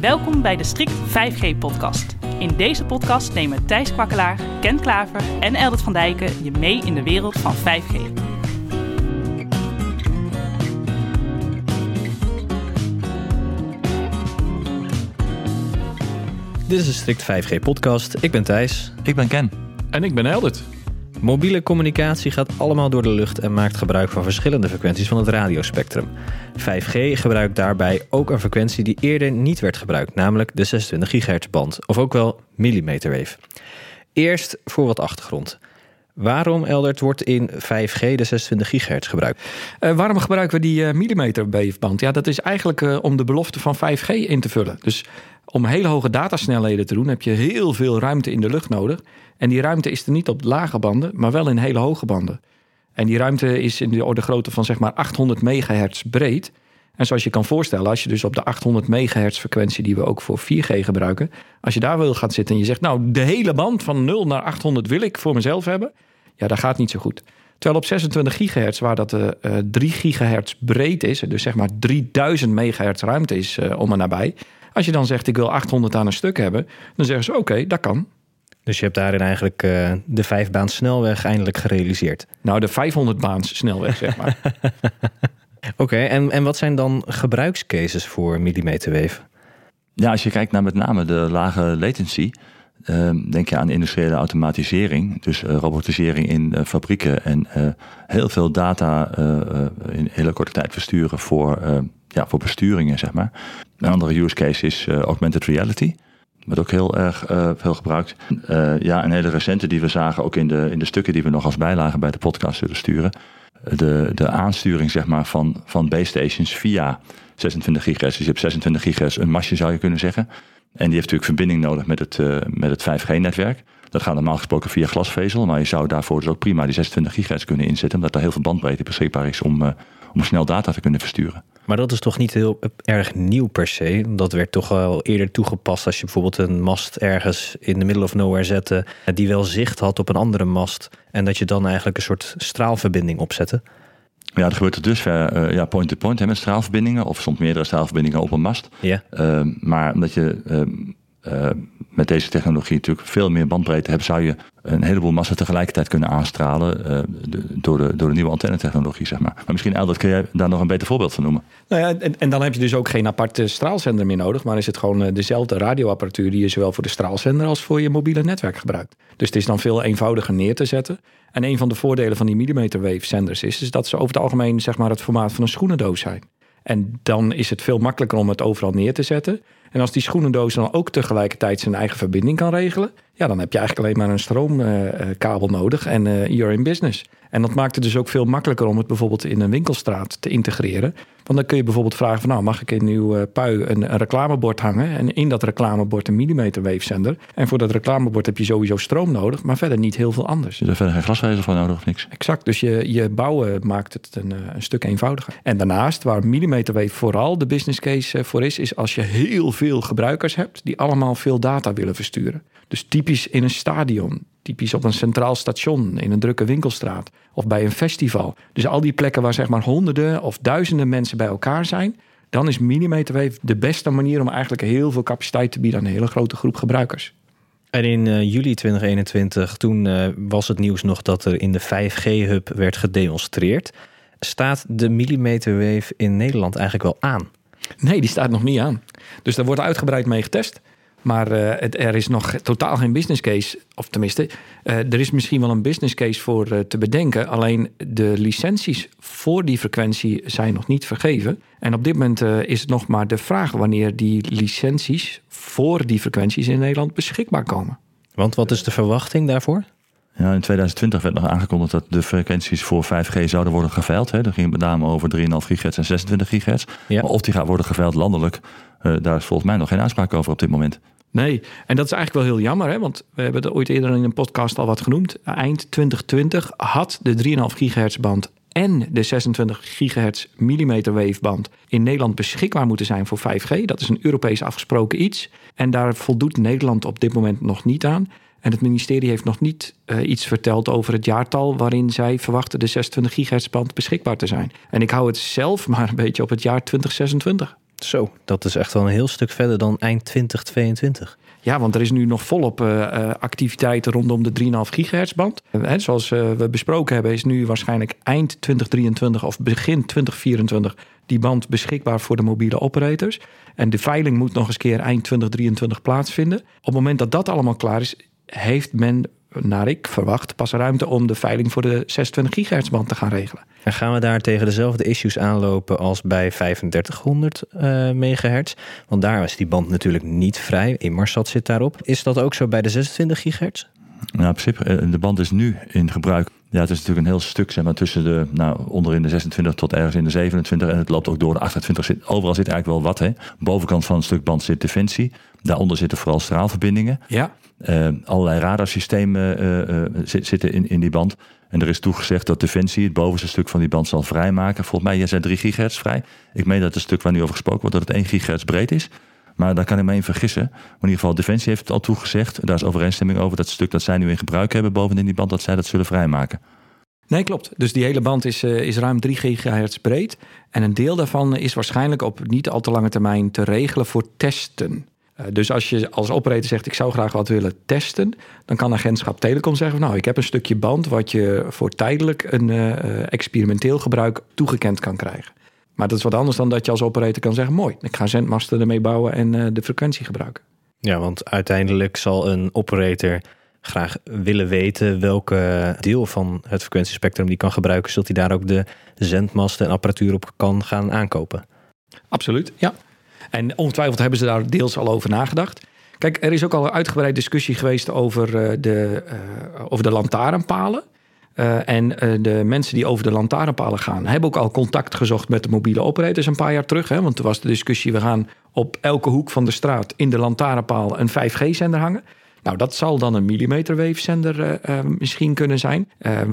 Welkom bij de Strict 5G-podcast. In deze podcast nemen Thijs Kwakkelaar, Ken Klaver en Eldert van Dijken je mee in de wereld van 5G. Dit is de Strict 5G-podcast. Ik ben Thijs. Ik ben Ken. En ik ben Eldert. Mobiele communicatie gaat allemaal door de lucht en maakt gebruik van verschillende frequenties van het radiospectrum. 5G gebruikt daarbij ook een frequentie die eerder niet werd gebruikt, namelijk de 26 GHz band, of ook wel millimeterwave. Eerst voor wat achtergrond. Waarom, Eldert, wordt in 5G de 26 GHz gebruikt? Uh, waarom gebruiken we die uh, millimeterwaveband? Ja, dat is eigenlijk uh, om de belofte van 5G in te vullen. Dus om hele hoge datasnelheden te doen, heb je heel veel ruimte in de lucht nodig. En die ruimte is er niet op lage banden, maar wel in hele hoge banden. En die ruimte is in de orde grootte van zeg maar 800 megahertz breed. En zoals je kan voorstellen, als je dus op de 800 megahertz frequentie die we ook voor 4G gebruiken, als je daar wil gaan zitten en je zegt, nou de hele band van 0 naar 800 wil ik voor mezelf hebben, ja, dat gaat niet zo goed. Terwijl op 26 gigahertz, waar dat uh, 3 gigahertz breed is, dus zeg maar 3000 megahertz ruimte is uh, om en nabij. Als je dan zegt, ik wil 800 aan een stuk hebben, dan zeggen ze, oké, okay, dat kan. Dus je hebt daarin eigenlijk uh, de vijfbaans snelweg eindelijk gerealiseerd. Nou, de 500 baans snelweg, zeg maar. Oké, okay, en, en wat zijn dan gebruikscases voor millimeterwave? Ja, als je kijkt naar met name de lage latency, denk je aan industriële automatisering, dus uh, robotisering in uh, fabrieken en heel veel data in hele korte tijd versturen voor, ja, voor besturingen, zeg maar. Een andere use case is augmented reality. Wordt ook heel erg veel gebruikt. ja, een hele recente die we zagen, ook in de, in de stukken die we nog als bijlage bij de podcast zullen sturen. De, de aansturing zeg maar, van, van base stations via 26 gigahertz. Dus je hebt 26 gigahertz, een masje zou je kunnen zeggen. En die heeft natuurlijk verbinding nodig met het, uh, met het 5G-netwerk. Dat gaat normaal gesproken via glasvezel, maar je zou daarvoor dus ook prima die 26 gigahertz kunnen inzetten, omdat er heel veel bandbreedte beschikbaar is om, uh, om snel data te kunnen versturen. Maar dat is toch niet heel erg nieuw per se? Dat werd toch al eerder toegepast als je bijvoorbeeld een mast ergens in de middle of nowhere zette, die wel zicht had op een andere mast, en dat je dan eigenlijk een soort straalverbinding opzette. Ja, dat gebeurt er dusver uh, ja, point-to-point met straalverbindingen, of soms meerdere straalverbindingen op een mast. Ja. Uh, maar omdat je uh, met deze technologie natuurlijk veel meer bandbreedte hebt, zou je een heleboel massa tegelijkertijd kunnen aanstralen de, door, de, door de nieuwe antennetechnologie, zeg maar. Maar misschien, Eldert, kun jij daar nog een beter voorbeeld van noemen? Nou ja, en, dan heb je dus ook geen aparte straalzender meer nodig, maar is het gewoon dezelfde radioapparatuur die je zowel voor de straalzender als voor je mobiele netwerk gebruikt. Dus het is dan veel eenvoudiger neer te zetten. En een van de voordelen van die millimeterwave zenders is, is dat ze over het algemeen zeg maar, het formaat van een schoenendoos zijn. En dan is het veel makkelijker om het overal neer te zetten. En als die schoenendoos dan ook tegelijkertijd zijn eigen verbinding kan regelen, ja, dan heb je eigenlijk alleen maar een stroomkabel nodig en uh, you're in business. En dat maakt het dus ook veel makkelijker om het bijvoorbeeld in een winkelstraat te integreren. Want dan kun je bijvoorbeeld vragen van nou mag ik in uw uh, pui een, een, reclamebord hangen en in dat reclamebord een millimeterweefzender. En voor dat reclamebord heb je sowieso stroom nodig, maar verder niet heel veel anders. Hebt er verder geen glasvezel voor nodig of niks? Exact, dus je, je bouwen maakt het een, een stuk eenvoudiger. En daarnaast, waar millimeterwave vooral de business case voor is, is als je heel veel gebruikers hebt die allemaal veel data willen versturen. Dus typisch in een stadion, typisch op een centraal station, in een drukke winkelstraat of bij een festival. Dus al die plekken waar zeg maar honderden of duizenden mensen bij elkaar zijn, dan is millimeterwave de beste manier om eigenlijk heel veel capaciteit te bieden aan een hele grote groep gebruikers. En in uh, juli 2021, toen uh, was het nieuws nog dat er in de 5G-hub werd gedemonstreerd. Staat de millimeterwave in Nederland eigenlijk wel aan? Nee, die staat nog niet aan. Dus daar wordt uitgebreid mee getest. Maar het, er is nog totaal geen business case. Of tenminste, uh, er is misschien wel een business case voor uh, te bedenken. Alleen de licenties voor die frequentie zijn nog niet vergeven. En op dit moment is het nog maar de vraag wanneer die licenties voor die frequenties in Nederland beschikbaar komen. Want wat is de verwachting daarvoor? Ja, in 2020 werd nog aangekondigd dat de frequenties voor 5G zouden worden geveild. Hè. Dat ging met name over 3,5 gigahertz en 26 gigahertz. Ja. Maar of die gaat worden geveild landelijk, uh, daar is volgens mij nog geen uitspraak over op dit moment. Nee, en dat is eigenlijk wel heel jammer, hè? want we hebben het ooit eerder in een podcast al wat genoemd. Eind 2020 had de 3,5 gigahertz band en de 26 gigahertz millimeterweefband in Nederland beschikbaar moeten zijn voor 5G. Dat is een Europees afgesproken iets. En daar voldoet Nederland op dit moment nog niet aan. En het ministerie heeft nog niet uh, iets verteld over het jaartal waarin zij verwachten de 26 gigahertz band beschikbaar te zijn. En ik hou het zelf maar een beetje op het jaar 2026. Zo, dat is echt wel een heel stuk verder dan eind 2022. Ja, want er is nu nog volop uh, activiteiten rondom de 3,5 gigahertz band. Uh, zoals we besproken hebben, is nu waarschijnlijk eind 2023 of begin 2024 die band beschikbaar voor de mobiele operators. En de veiling moet nog eens keer eind 2023 plaatsvinden. Op het moment dat dat allemaal klaar is, heeft men naar ik verwacht, pas ruimte om de veiling voor de 26 gigahertz band te gaan regelen. En gaan we daar tegen dezelfde issues aanlopen als bij 3500 uh, megahertz? Want daar is die band natuurlijk niet vrij. Inmarsat zit daarop. Is dat ook zo bij de 26 gigahertz? Nou, in principe, eh, de band is nu in gebruik. Ja, het is natuurlijk een heel stuk, zeg maar, tussen de, nou, onderin de 26 tot ergens in de 27. En het loopt ook door de 28. Overal zit eigenlijk wel wat, hè. Bovenkant van een stuk band zit defensie. Daaronder zitten vooral straalverbindingen. Ja. Uh, allerlei radarsystemen uh, uh, zitten in, in die band. En er is toegezegd dat Defensie het bovenste stuk van die band zal vrijmaken. Volgens mij, jij zei 3 gigahertz vrij. Ik meen dat het stuk waar nu over gesproken wordt, dat het 1 gigahertz breed is. Maar daar kan ik me in vergissen. Maar in ieder geval, Defensie heeft het al toegezegd. Daar is overeenstemming over. Dat stuk dat zij nu in gebruik hebben bovenin die band, dat zij dat zullen vrijmaken. Nee, klopt. Dus die hele band is, is ruim 3 gigahertz breed. En een deel daarvan is waarschijnlijk op niet al te lange termijn te regelen voor testen. Uh, dus als je als operator zegt, ik zou graag wat willen testen, dan kan agentschap Telecom zeggen, nou, ik heb een stukje band wat je voor tijdelijk een uh, experimenteel gebruik toegekend kan krijgen. Maar dat is wat anders dan dat je als operator kan zeggen, mooi, ik ga zendmasten ermee bouwen en uh, de frequentie gebruiken. Ja, want uiteindelijk zal een operator graag willen weten welke deel van het frequentiespectrum die kan gebruiken, zodat hij daar ook de zendmasten en apparatuur op kan gaan aankopen. Absoluut, ja. En ongetwijfeld hebben ze daar deels al over nagedacht. Kijk, er is ook al een uitgebreid discussie geweest over de, uh, over de lantaarnpalen. Uh, en uh, de mensen die over de lantaarnpalen gaan, hebben ook al contact gezocht met de mobiele operators een paar jaar terug. Hè? Want er was de discussie: we gaan op elke hoek van de straat in de lantaarnpaal een 5G-zender hangen. Nou, dat zal dan een millimeterweefzender uh, misschien kunnen zijn.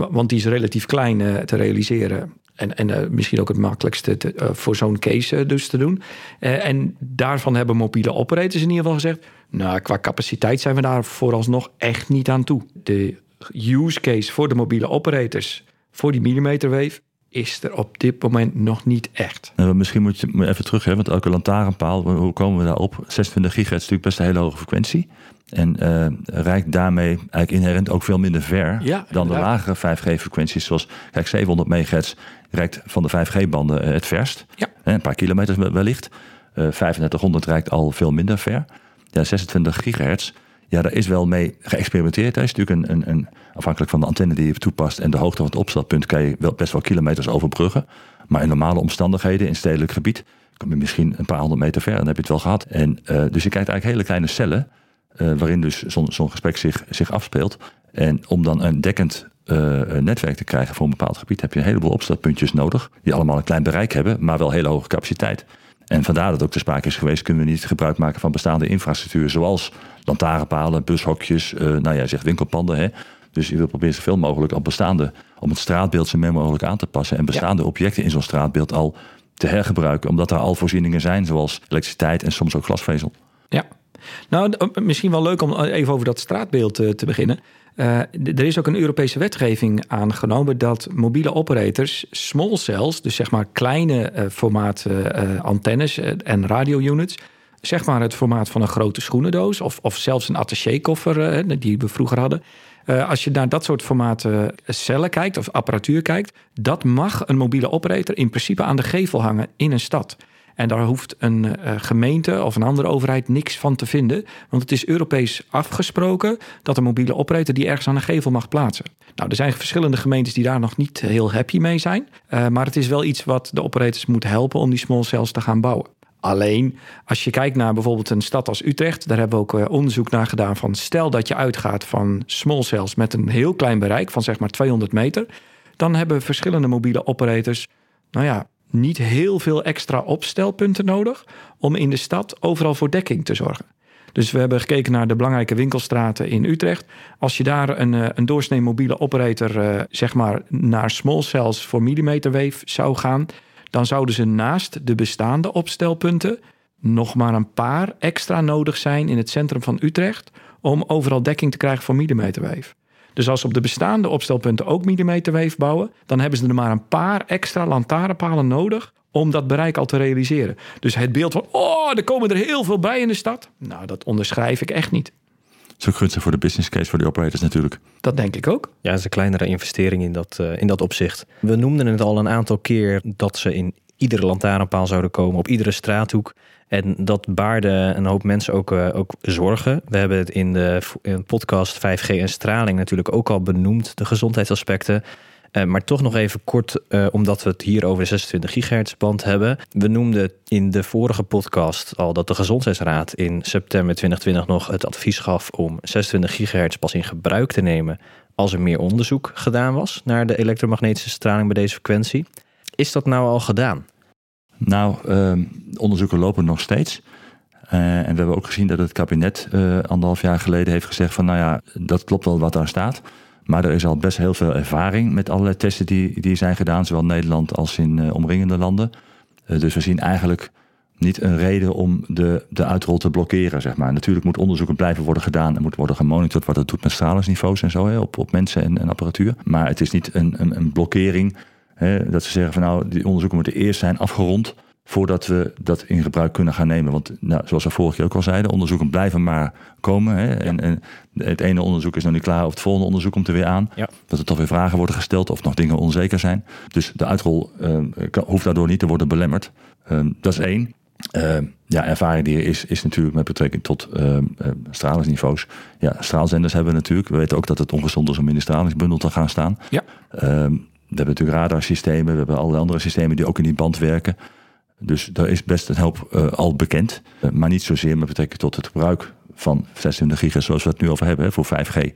want die is relatief klein te realiseren. En, en misschien ook het makkelijkste te, voor zo'n case dus te doen. en daarvan hebben mobiele operators in ieder geval gezegd... nou, qua capaciteit zijn we daar vooralsnog echt niet aan toe. De use case voor de mobiele operators voor die millimeterwave is er op dit moment nog niet echt. Misschien moet je even terug, hè, want elke lantaarnpaal, hoe komen we daarop? 26 gigahertz is natuurlijk best een hele hoge frequentie. En uh, reikt daarmee eigenlijk inherent ook veel minder ver ja, dan de lagere 5G-frequenties. Zoals, kijk, 700 megahertz reikt van de 5G-banden uh, het verst. Ja. Een paar kilometers wellicht. Uh, 3500 reikt al veel minder ver. Ja, 26 gigahertz, ja, daar is wel mee geëxperimenteerd. Dat is natuurlijk een, een, een, afhankelijk van de antenne die je toepast en de hoogte van het opstelpunt kan je wel best wel kilometers overbruggen. Maar in normale omstandigheden, in stedelijk gebied, kom je misschien een paar honderd meter ver. Dan heb je het wel gehad. En, uh, dus je kijkt eigenlijk hele kleine cellen. Uh, waarin dus zo'n zo gesprek zich, zich afspeelt. En om dan een dekkend uh, netwerk te krijgen voor een bepaald gebied, heb je een heleboel opstelpuntjes nodig. Die allemaal een klein bereik hebben, maar wel hele hoge capaciteit. En vandaar dat ook te sprake is geweest, kunnen we niet gebruik maken van bestaande infrastructuur, zoals lantaarnpalen, bushokjes, uh, nou ja, zegt winkelpanden. Hè. Dus je wil proberen zoveel mogelijk op bestaande, om het straatbeeld zo min mogelijk aan te passen. En bestaande ja. objecten in zo'n straatbeeld al te hergebruiken, omdat er al voorzieningen zijn, zoals elektriciteit en soms ook glasvezel. Ja, nou, misschien wel leuk om even over dat straatbeeld uh, te beginnen. Er is ook een Europese wetgeving aangenomen dat mobiele operators small cells, dus zeg maar kleine uh, formaat antennes en radio-units, zeg maar het formaat van een grote schoenendoos of, of zelfs een attachekoffer die we vroeger hadden. als je naar dat soort formaten cellen kijkt of apparatuur kijkt, dat mag een mobiele operator in principe aan de gevel hangen in een stad. En daar hoeft een uh, gemeente of een andere overheid niks van te vinden. Want het is Europees afgesproken dat een mobiele operator die ergens aan een gevel mag plaatsen. Nou, er zijn verschillende gemeentes die daar nog niet heel happy mee zijn. Uh, maar het is wel iets wat de operators moet helpen om die small cells te gaan bouwen. Alleen, als je kijkt naar bijvoorbeeld een stad als Utrecht, daar hebben we ook uh, onderzoek naar gedaan van stel dat je uitgaat van small cells met een heel klein bereik van zeg maar 200 meter, dan hebben verschillende mobiele operators, nou ja, niet heel veel extra opstelpunten nodig om in de stad overal voor dekking te zorgen. Dus we hebben gekeken naar de belangrijke winkelstraten in Utrecht. Als je daar een, een doorsnee mobiele operator uh, zeg maar naar small cells voor millimeterwave zou gaan, dan zouden ze naast de bestaande opstelpunten nog maar een paar extra nodig zijn in het centrum van Utrecht om overal dekking te krijgen voor millimeterwave. Dus als ze op de bestaande opstelpunten ook millimeterweef bouwen, dan hebben ze er maar een paar extra lantaarnpalen nodig om dat bereik al te realiseren. Dus het beeld van, oh, er komen er heel veel bij in de stad. Nou, dat onderschrijf ik echt niet. Het is ook gunstig voor de business case voor de operators natuurlijk. Dat denk ik ook. Ja, het is een kleinere investering in dat, uh, in dat opzicht. We noemden het al een aantal keer dat ze in iedere lantaarnpaal zouden komen, op iedere straathoek. En dat baarde een hoop mensen ook, uh, ook zorgen. We hebben het in de, podcast 5G en straling natuurlijk ook al benoemd, de gezondheidsaspecten. Uh, maar toch nog even kort, uh, omdat we het hier over de 26 gigahertz band hebben. We noemden in de vorige podcast al dat de Gezondheidsraad in september 2020 nog het advies gaf om 26 gigahertz pas in gebruik te nemen als er meer onderzoek gedaan was naar de elektromagnetische straling bij deze frequentie. Is dat nou al gedaan? Nou, uh, onderzoeken lopen nog steeds. Uh, en we hebben ook gezien dat het kabinet uh, anderhalf jaar geleden heeft gezegd van nou ja, dat klopt wel wat daar staat. Maar er is al best heel veel ervaring met allerlei testen die, die zijn gedaan, zowel in Nederland als in uh, omringende landen. dus we zien eigenlijk niet een reden om de, de uitrol te blokkeren, zeg maar. Natuurlijk moet onderzoeken blijven worden gedaan en moet worden gemonitord wat het doet met stralingsniveaus en zo, hè, op, op mensen en, en apparatuur. Maar het is niet een, een, een blokkering Hè, dat ze zeggen van nou, die onderzoeken moeten eerst zijn afgerond voordat we dat in gebruik kunnen gaan nemen. Want nou, zoals we vorige keer ook al zeiden, onderzoeken blijven maar komen. Hè? En, en, het ene onderzoek is nog niet klaar, of het volgende onderzoek komt er weer aan. Ja. Dat er toch weer vragen worden gesteld of nog dingen onzeker zijn. Dus de uitrol uh, hoeft daardoor niet te worden belemmerd. Uh, dat is één. Uh, ja, ervaring die er is, is natuurlijk met betrekking tot uh, stralingsniveaus. Ja, straalzenders hebben we natuurlijk. We weten ook dat het ongezond is om in de stralingsbundel te gaan staan. Ja. We hebben natuurlijk radarsystemen, we hebben allerlei andere systemen die ook in die band werken. Dus daar is best een hoop uh, al bekend. Uh, maar niet zozeer met betrekking tot het gebruik van 26 gigahertz zoals we het nu over hebben voor 5G.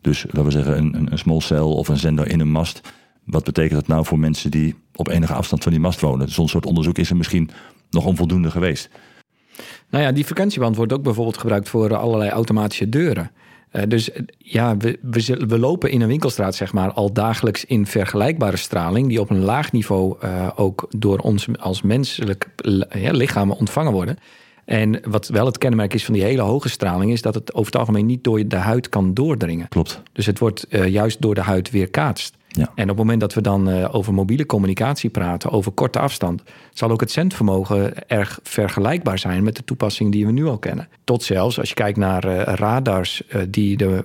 Dus laten we zeggen een, een small cell of een zender in een mast. Wat betekent dat nou voor mensen die op enige afstand van die mast wonen? Zo'n soort onderzoek is er misschien nog onvoldoende geweest. Nou ja, die frequentieband wordt ook bijvoorbeeld gebruikt voor allerlei automatische deuren. Uh, dus ja, we, we, we, lopen in een winkelstraat zeg maar al dagelijks in vergelijkbare straling... die op een laag niveau uh, ook door ons als menselijk ja, lichamen ontvangen worden. En wat wel het kenmerk is van die hele hoge straling... is dat het over het algemeen niet door de huid kan doordringen. Klopt. Dus het wordt uh, juist door de huid weerkaatst. Ja. En op het moment dat we dan uh, over mobiele communicatie praten, over korte afstand, zal ook het zendvermogen erg vergelijkbaar zijn met de toepassing die we nu al kennen. Tot zelfs als je kijkt naar uh, radars uh, die de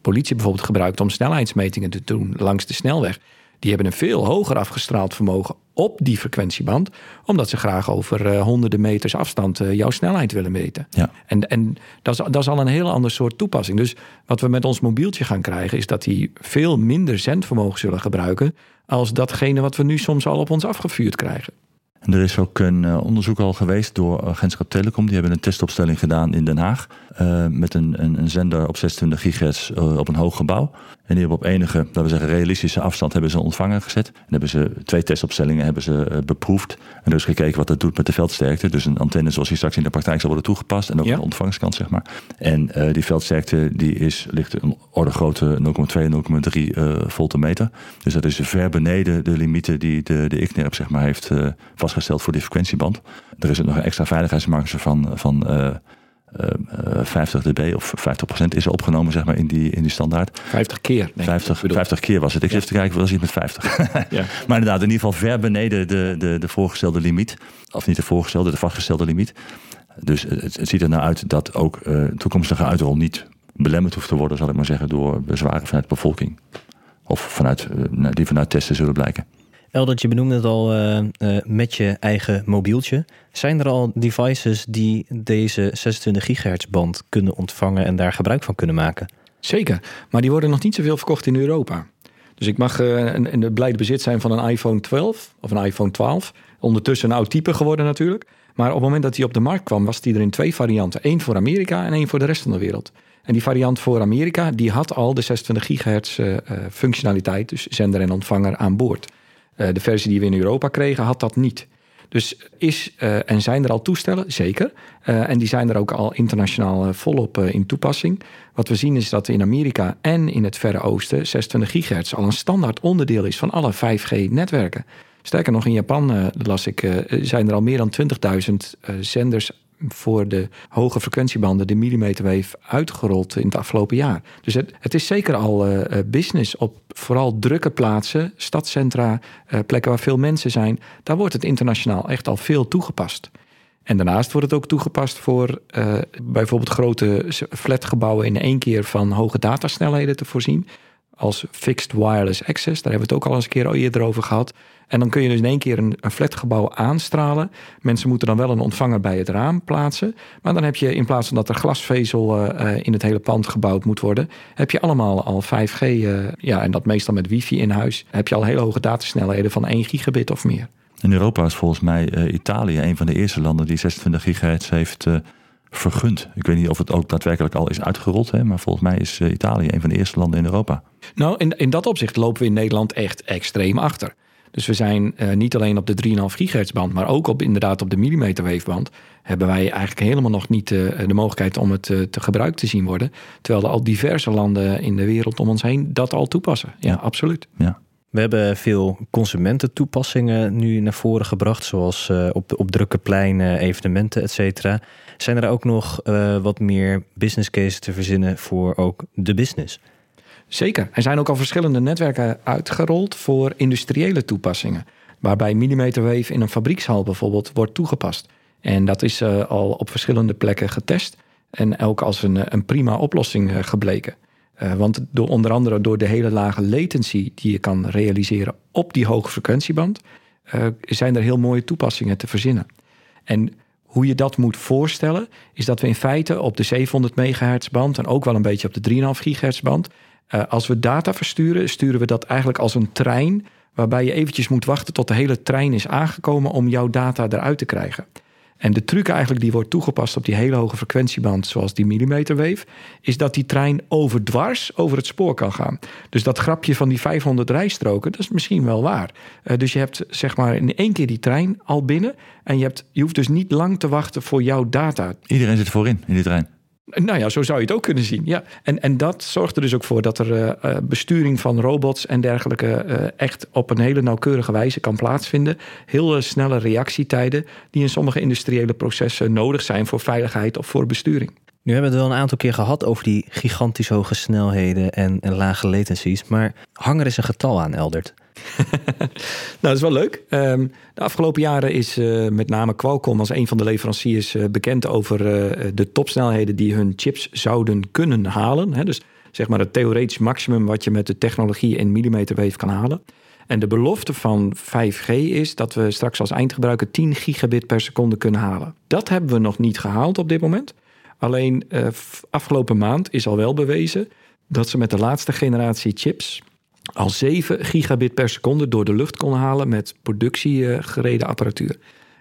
politie bijvoorbeeld gebruikt om snelheidsmetingen te doen langs de snelweg. Die hebben een veel hoger afgestraald vermogen op die frequentieband, omdat ze graag over uh, honderden meters afstand uh, jouw snelheid willen meten. Ja. En, en dat, is, dat is al een heel ander soort toepassing. Dus wat we met ons mobieltje gaan krijgen, is dat die veel minder zendvermogen zullen gebruiken als datgene wat we nu soms al op ons afgevuurd krijgen. En er is ook een uh, onderzoek al geweest door Agentschap Telecom. Die hebben een testopstelling gedaan in Den Haag. Uh, met een, een, een, zender op 26 gigahertz uh, op een hoog gebouw. En die hebben op enige, laten we zeggen, realistische afstand hebben ze ontvangen gezet. En hebben ze twee testopstellingen hebben ze beproefd. En dus gekeken wat dat doet met de veldsterkte. Dus een antenne zoals die straks in de praktijk zal worden toegepast. En ook ja. de ontvangskant, zeg maar. En die veldsterkte die is, ligt een orde grootte 0,2, 0,3 volt te meter. Dus dat is ver beneden de limieten die de, de ICNIRP zeg maar, heeft vastgesteld voor die frequentieband. Er is nog een extra veiligheidsmarge van, van uh, uh, 50 dB of 50% is er opgenomen zeg maar, in, die, in die standaard. 50 keer? 50, 50 keer was het. Ik ja. zit te kijken, was iets met 50. ja. Maar inderdaad, in ieder geval ver beneden de, de, de voorgestelde limiet. Of niet de voorgestelde, de vastgestelde limiet. Dus het, het ziet er nou uit dat ook uh, toekomstige uitrol niet belemmerd hoeft te worden, zal ik maar zeggen, door bezwaren vanuit de bevolking. Of vanuit, uh, die vanuit testen zullen blijken. Eldert, je benoemde het al uh, uh, met je eigen mobieltje. Zijn er al devices die deze 26 gigahertz band kunnen ontvangen en daar gebruik van kunnen maken? Zeker, maar die worden nog niet zoveel verkocht in Europa. Dus ik mag in het blijde bezit zijn van een iPhone 12 of een iPhone 12. Ondertussen een oud type geworden natuurlijk. Maar op het moment dat hij op de markt kwam, was die er in twee varianten. Eén voor Amerika en één voor de rest van de wereld. En die variant voor Amerika, die had al de 26 gigahertz functionaliteit, dus zender en ontvanger aan boord. Uh, de versie die we in Europa kregen had dat niet. Dus is uh, en zijn er al toestellen? Zeker. Uh, en die zijn er ook al internationaal volop in toepassing. Wat we zien is dat in Amerika en in het Verre Oosten 26 gigahertz al een standaard onderdeel is van alle 5G-netwerken. Sterker nog, in Japan, las ik, zijn er al meer dan 20.000 zenders voor de hoge frequentiebanden, de millimeterwave, uitgerold in het afgelopen jaar. Dus het, het is zeker al uh, business op vooral drukke plaatsen, stadcentra, uh, plekken waar veel mensen zijn. Daar wordt het internationaal echt al veel toegepast. En daarnaast wordt het ook toegepast voor bijvoorbeeld grote flatgebouwen in één keer van hoge datasnelheden te voorzien. Als fixed wireless access, daar hebben we het ook al eens een keer eerder over gehad. En dan kun je dus in één keer een, een flatgebouw aanstralen. Mensen moeten dan wel een ontvanger bij het raam plaatsen. Maar dan heb je in plaats van dat er glasvezel uh, in het hele pand gebouwd moet worden, heb je allemaal al 5G, uh, ja, en dat meestal met wifi in huis. Heb je al hele hoge datasnelheden van 1 gigabit of meer. In Europa is volgens mij Italië een van de eerste landen die 26 gigahertz heeft vergund. Ik weet niet of het ook daadwerkelijk al is uitgerold, hè, maar volgens mij is uh, Italië een van de eerste landen in Europa. Nou, in, in dat opzicht lopen we in Nederland echt extreem achter. Dus we zijn niet alleen op de 3,5 gigahertz band, maar ook op, inderdaad op de millimeterweefband. Hebben wij eigenlijk helemaal nog niet de mogelijkheid om het te gebruikt te zien worden. Terwijl er al diverse landen in de wereld om ons heen dat al toepassen. Ja, ja. absoluut. Ja. We hebben veel consumententoepassingen nu naar voren gebracht, zoals uh, op, op drukke pleinen, evenementen, et cetera. Zijn er ook nog uh, wat meer business cases te verzinnen voor ook de business? Zeker. Er zijn ook al verschillende netwerken uitgerold voor industriële toepassingen. Waarbij millimeterwave in een fabriekshal bijvoorbeeld wordt toegepast. En dat is uh, al op verschillende plekken getest. En ook als een, een prima oplossing gebleken. Want door, onder andere door de hele lage latency die je kan realiseren op die hoge frequentieband, zijn er heel mooie toepassingen te verzinnen. En hoe je dat moet voorstellen, is dat we in feite op de 700 megahertz band en ook wel een beetje op de 3,5 gigahertz band, uh, als we data versturen, sturen we dat eigenlijk als een trein, waarbij je eventjes moet wachten tot de hele trein is aangekomen om jouw data eruit te krijgen. En de truc eigenlijk die wordt toegepast op die hele hoge frequentieband, zoals die millimeterwave, is dat die trein overdwars over het spoor kan gaan. Dus dat grapje van die 500 rijstroken, dat is misschien wel waar. Uh, dus je hebt zeg maar in één keer die trein al binnen en je, hebt, je hoeft dus niet lang te wachten voor jouw data. Iedereen zit voorin in die trein. Nou ja, zo zou je het ook kunnen zien. Ja. En, en dat zorgt er dus ook voor dat er uh, besturing van robots en dergelijke uh, echt op een hele nauwkeurige wijze kan plaatsvinden. Heel snelle reactietijden die in sommige industriële processen nodig zijn voor veiligheid of voor besturing. Nu hebben we het wel een aantal keer gehad over die gigantisch hoge snelheden en, en lage latencies. Maar hang er eens een getal aan, Eldert. nou, dat is wel leuk. Um, de afgelopen jaren is uh, met name Qualcomm als een van de leveranciers uh, bekend over uh, de topsnelheden die hun chips zouden kunnen halen. Dus zeg maar het theoretisch maximum wat je met de technologie in millimeterwave kan halen. En de belofte van 5G is dat we straks als eindgebruiker 10 gigabit per seconde kunnen halen. Dat hebben we nog niet gehaald op dit moment. Alleen afgelopen maand is al wel bewezen dat ze met de laatste generatie chips al 7 gigabit per seconde door de lucht kon halen met productiegereden apparatuur.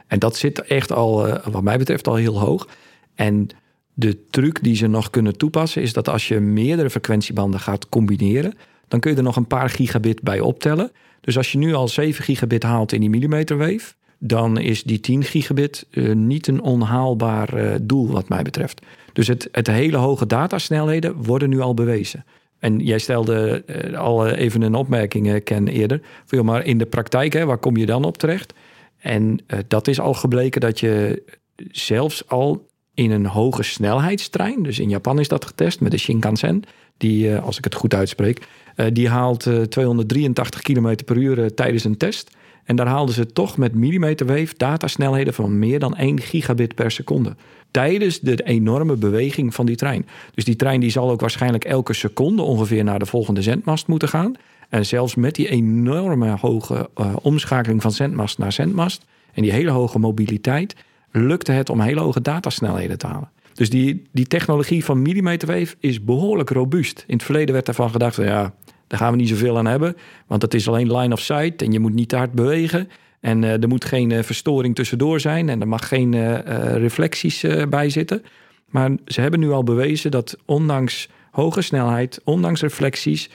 En dat zit echt al, wat mij betreft, al heel hoog. En de truc die ze nog kunnen toepassen is dat als je meerdere frequentiebanden gaat combineren, dan kun je er nog een paar gigabit bij optellen. Dus als je nu al 7 gigabit haalt in die millimeterwave, dan is die 10 gigabit uh, niet een onhaalbaar uh, doel wat mij betreft. Dus het, het hele hoge datasnelheden worden nu al bewezen. En jij stelde uh, al even een opmerking, Ken, eerder. Voor, maar in de praktijk, hè, waar kom je dan op terecht? En dat is al gebleken dat je zelfs al in een hoge snelheidstrein... dus in Japan is dat getest met de Shinkansen... die, als ik het goed uitspreek... die haalt 283 km per uur tijdens een test... En daar haalden ze toch met millimeterwave datasnelheden van meer dan 1 gigabit per seconde. Tijdens de enorme beweging van die trein. Dus die trein die zal ook waarschijnlijk elke seconde ongeveer naar de volgende zendmast moeten gaan. En zelfs met die enorme hoge uh, omschakeling van zendmast naar zendmast en die hele hoge mobiliteit, lukte het om hele hoge datasnelheden te halen. Dus die, die technologie van millimeterwave is behoorlijk robuust. In het verleden werd daarvan gedacht, ja, daar gaan we niet zoveel aan hebben. Want het is alleen line of sight en je moet niet te hard bewegen. En uh, er moet geen uh, verstoring tussendoor zijn en er mag geen uh, reflecties bij zitten. Maar ze hebben nu al bewezen dat ondanks hoge snelheid, ondanks reflecties,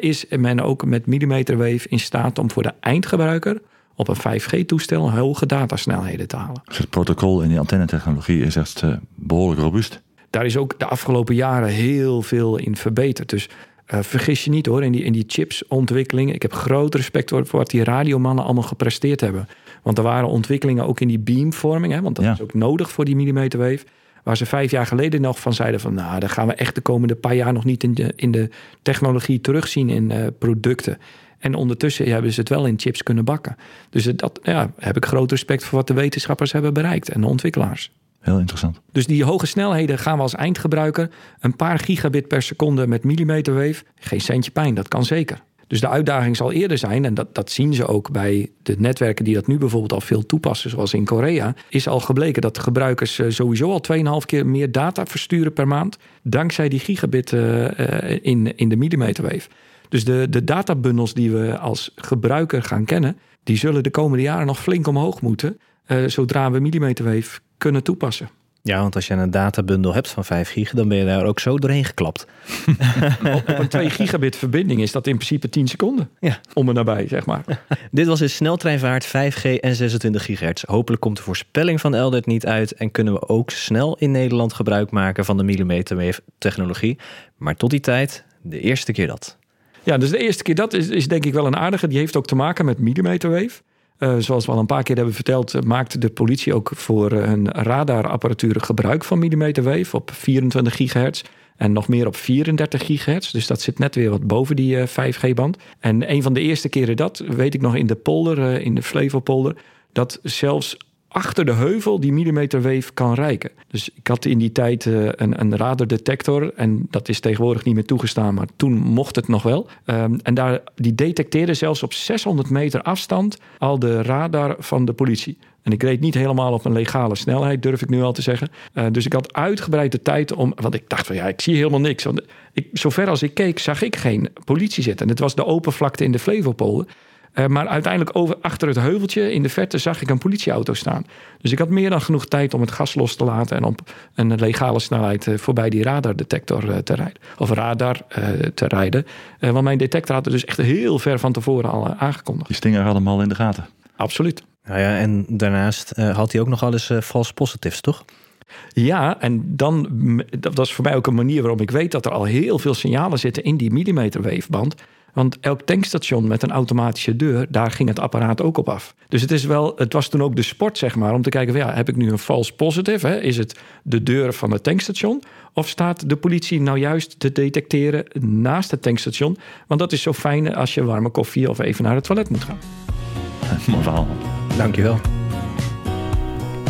is men ook met millimeterwave in staat om voor de eindgebruiker op een 5G-toestel hoge datasnelheden te halen. Dus het protocol in die antennetechnologie is echt behoorlijk robuust. Daar is ook de afgelopen jaren heel veel in verbeterd. Dus uh, vergis je niet hoor, in die, in die chipsontwikkeling. Ik heb groot respect voor wat die radiomannen allemaal gepresteerd hebben. Want er waren ontwikkelingen ook in die beamvorming, hè, want dat Ja. is ook nodig voor die millimeterwave. Waar ze vijf jaar geleden nog van zeiden van, nou, daar gaan we echt de komende paar jaar nog niet in de, in de technologie terugzien in eh, producten. En ondertussen hebben ze het wel in chips kunnen bakken. Dus dat ja, heb ik groot respect voor wat de wetenschappers hebben bereikt en de ontwikkelaars. Heel interessant. Dus die hoge snelheden gaan we als eindgebruiker een paar gigabit per seconde met millimeterwave. Geen centje pijn, dat kan zeker. Dus de uitdaging zal eerder zijn, en dat, dat zien ze ook bij de netwerken die dat nu bijvoorbeeld al veel toepassen, zoals in Korea, is al gebleken dat gebruikers eh, sowieso al 2,5 keer meer data versturen per maand, dankzij die gigabit eh, eh, in, in de millimeterwave. Dus de, de databundels die we als gebruiker gaan kennen, die zullen de komende jaren nog flink omhoog moeten, zodra we millimeterwave kunnen toepassen. Ja, want als je een databundel hebt van 5 gig, dan ben je daar ook zo doorheen geklapt. Op een 2 gigabit verbinding is dat in principe 10 seconden. Ja. Om en nabij, zeg maar. Dit was in sneltreinvaart 5G en 26 gigahertz. Hopelijk komt de voorspelling van Eldert niet uit en kunnen we ook snel in Nederland gebruik maken van de millimeterwave technologie. Maar tot die tijd, de eerste keer dat. Ja, dus de eerste keer dat is, is denk ik wel een aardige. Die heeft ook te maken met millimeterwave. Eh, zoals we al een paar keer hebben verteld, eh, maakt de politie ook voor eh, hun radarapparatuur gebruik van millimeterwave op 24 gigahertz. En nog meer op 34 gigahertz. Dus dat zit net weer wat boven die eh, 5G-band. En een van de eerste keren dat, weet ik nog in de polder, in de Flevopolder, dat zelfs achter de heuvel die millimeterwave kan reiken. Dus ik had in die tijd eh, een, een radardetector en dat is tegenwoordig niet meer toegestaan, maar toen mocht het nog wel. Ehm, en daar, die detecteerde zelfs op 600 meter afstand al de radar van de politie. En ik reed niet helemaal op een legale snelheid, durf ik nu al te zeggen. Eh, dus ik had uitgebreid de tijd om. Want ik dacht van ja, ik zie helemaal niks. Want ik, zover als ik keek, zag ik geen politie zitten. En het was de open vlakte in de Flevopolder. Eh, maar uiteindelijk over, achter het heuveltje in de verte zag ik een politieauto staan. Dus ik had meer dan genoeg tijd om het gas los te laten en op een legale snelheid eh, voorbij die radardetector eh, te rijden. Of radar eh, te rijden. Eh, want mijn detector had het dus echt heel ver van tevoren al aangekondigd. Die stinger hadden hem al in de gaten. Absoluut. Nou ja, en daarnaast eh, had hij ook nog al eens eh, false positives, toch? Ja, en dan, dat was voor mij ook een manier waarop ik weet dat er al heel veel signalen zitten in die millimeterweefband. Want elk tankstation met een automatische deur, daar ging het apparaat ook op af. Dus het, is wel, het was toen ook de sport, zeg maar, om te kijken: van, ja, heb ik nu een false positive? Hè? Is het de deur van het tankstation? Of staat de politie nou juist te detecteren naast het tankstation? Want dat is zo fijn als je warme koffie of even naar het toilet moet gaan. Mooi verhaal. Dankjewel.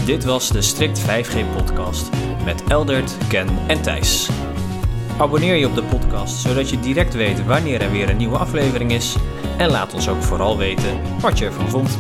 Dit was de Strict 5G podcast met Eldert, Ken en Thijs. Abonneer je op de podcast zodat je direct weet wanneer er weer een nieuwe aflevering is en laat ons ook vooral weten wat je ervan vond.